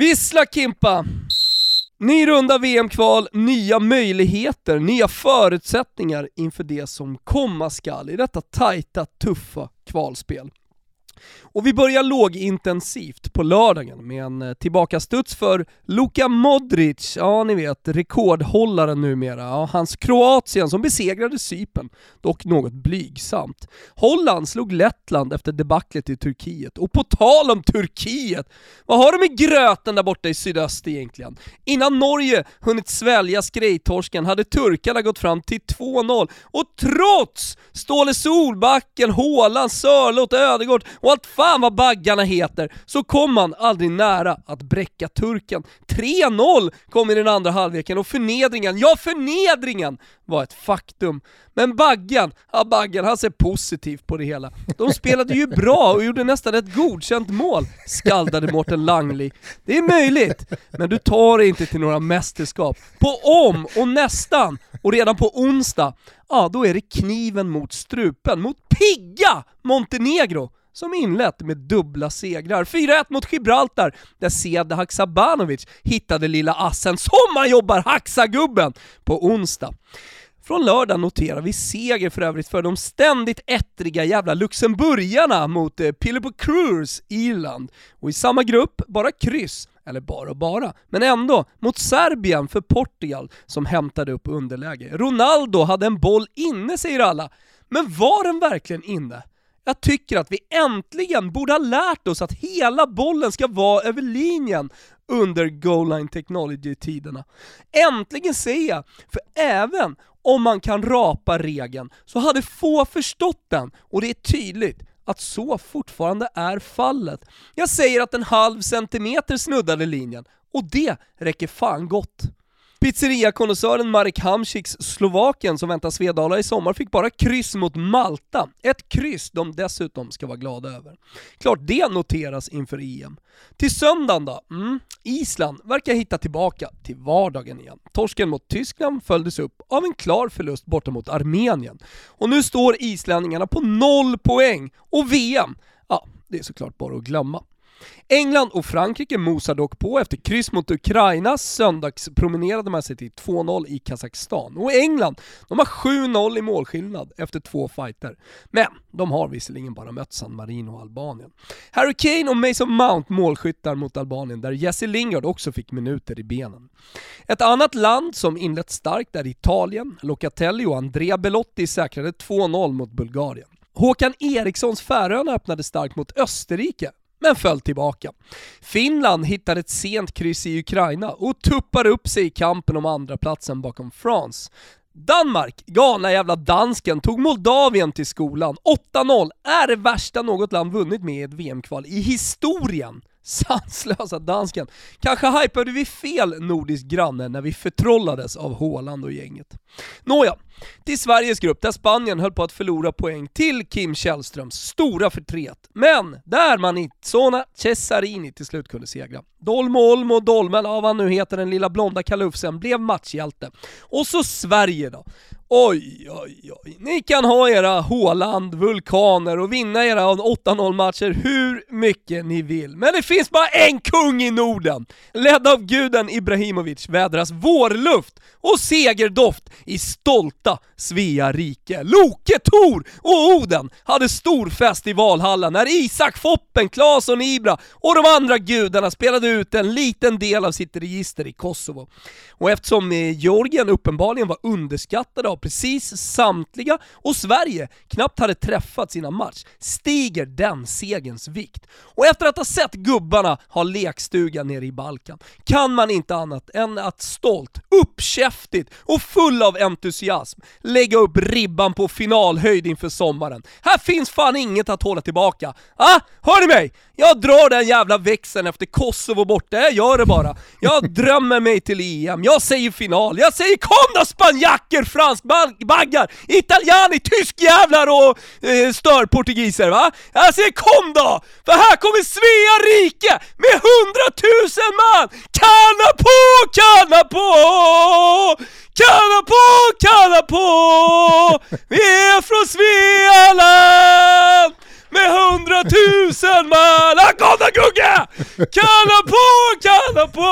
Vissla Kimpa! Ny runda VM-kval, nya möjligheter, nya förutsättningar inför det som komma skall i detta tajta, tuffa kvalspel. Och vi börjar lågintensivt på lördagen med en eh, tillbakastuds för Luka Modric, ja ni vet rekordhållaren numera, ja, hans Kroatien som besegrade Cypern, dock något blygsamt. Holland slog Lettland efter debaclet i Turkiet, och på tal om Turkiet, vad har de med gröten där borta i sydöst egentligen? Innan Norge hunnit svälja skrejtorsken hade turkarna gått fram till 2-0, och trots Ståle Solbacken, Håland, Sörlott, Ödegård och och allt fan vad baggarna heter, så kom man aldrig nära att bräcka turken. 3-0 kom i den andra halvleken och förnedringen, ja förnedringen var ett faktum. Men Baggan, ja Baggan han ser positivt på det hela. De spelade ju bra och gjorde nästan ett godkänt mål, skaldade Mårten Langli. Det är möjligt, men du tar dig inte till några mästerskap. På om och nästan, och redan på onsdag, ja då är det kniven mot strupen, mot pigga Montenegro som inlett med dubbla segrar. 4-1 mot Gibraltar, där Sead Haksabanovic hittade lilla assen som man jobbar Haksagubben på onsdag. Från lördag noterar vi seger för övrigt för de ständigt ettriga jävla luxemburgarna mot eh, Pilipo Cruz, Irland. Och i samma grupp, bara kryss, eller bara och bara, men ändå, mot Serbien för Portugal som hämtade upp underläge. Ronaldo hade en boll inne säger alla, men var den verkligen inne? Jag tycker att vi äntligen borde ha lärt oss att hela bollen ska vara över linjen under goal line technology-tiderna. Äntligen säger jag, för även om man kan rapa regeln så hade få förstått den, och det är tydligt att så fortfarande är fallet. Jag säger att en halv centimeter snuddade linjen, och det räcker fan gott. Pizzeriakonnässören Marek Hamsiks Slovakien som väntar Svedala i sommar fick bara kryss mot Malta. Ett kryss de dessutom ska vara glada över. Klart det noteras inför EM. Till söndagen då? Mm. Island verkar hitta tillbaka till vardagen igen. Torsken mot Tyskland följdes upp av en klar förlust borta mot Armenien. Och nu står islänningarna på noll poäng, och VM, ja, det är såklart bara att glömma. England och Frankrike mosar dock på efter kryss mot Ukraina, söndagspromenerade man sig till 2-0 i Kazakstan. Och England, de har 7-0 i målskillnad efter två fighter. Men de har visserligen bara mött San Marino och Albanien. Harry Kane och Mason Mount målskyttar mot Albanien, där Jesse Lingard också fick minuter i benen. Ett annat land som inlett starkt är Italien. Locatelli och Andrea Belotti säkrade 2-0 mot Bulgarien. Håkan Erikssons Färöarna öppnade starkt mot Österrike, men föll tillbaka. Finland hittade ett sent kryss i Ukraina och tuppar upp sig i kampen om andra platsen bakom France. Danmark, galna jävla dansken, tog Moldavien till skolan. 8-0 är det värsta något land vunnit med i ett VM-kval i historien. Sanslösa dansken. Kanske hypade vi fel nordisk granne när vi förtrollades av Håland och gänget. Nåja, till Sveriges grupp där Spanien höll på att förlora poäng till Kim Källströms stora förtret. Men där man i Zona Cesarini till slut kunde segra. Dolmo Olmo Dolmen, av vad han nu heter, den lilla blonda kalufsen, blev matchhjälte. Och så Sverige då. Oj, oj, oj. Ni kan ha era Håland, vulkaner och vinna era 8-0 matcher hur mycket ni vill. Men det finns bara en kung i Norden! Ledd av guden Ibrahimovic vädras vårluft och segerdoft i stolta Svea rike. Loke, Tor och Oden hade stor fest i Valhalla när Isak Foppen, Claesson Ibra och de andra gudarna spelade ut en liten del av sitt register i Kosovo. Och eftersom eh, Georgien uppenbarligen var underskattade av precis samtliga och Sverige knappt hade träffat sina match, stiger den segens vikt. Och efter att ha sett gubbarna ha lekstuga nere i Balkan, kan man inte annat än att stolt, uppkäftigt och full av entusiasm lägga upp ribban på finalhöjd inför sommaren. Här finns fan inget att hålla tillbaka. Ah, hör ni mig? Jag drar den jävla växeln efter Kosovo borta, jag gör det bara. Jag drömmer mig till EM, jag säger final, jag säger kom då spanjacker, franskbaggar, italiani, tyskjävlar och eh, störportugiser va? Jag säger kom då! För här kommer Svea rike med hundratusen man! Kanna på, kanna på! Kalla på, kalla på! Vi är från Svealand! med hundratusen Sandman, la Guga! Canapô, canapô!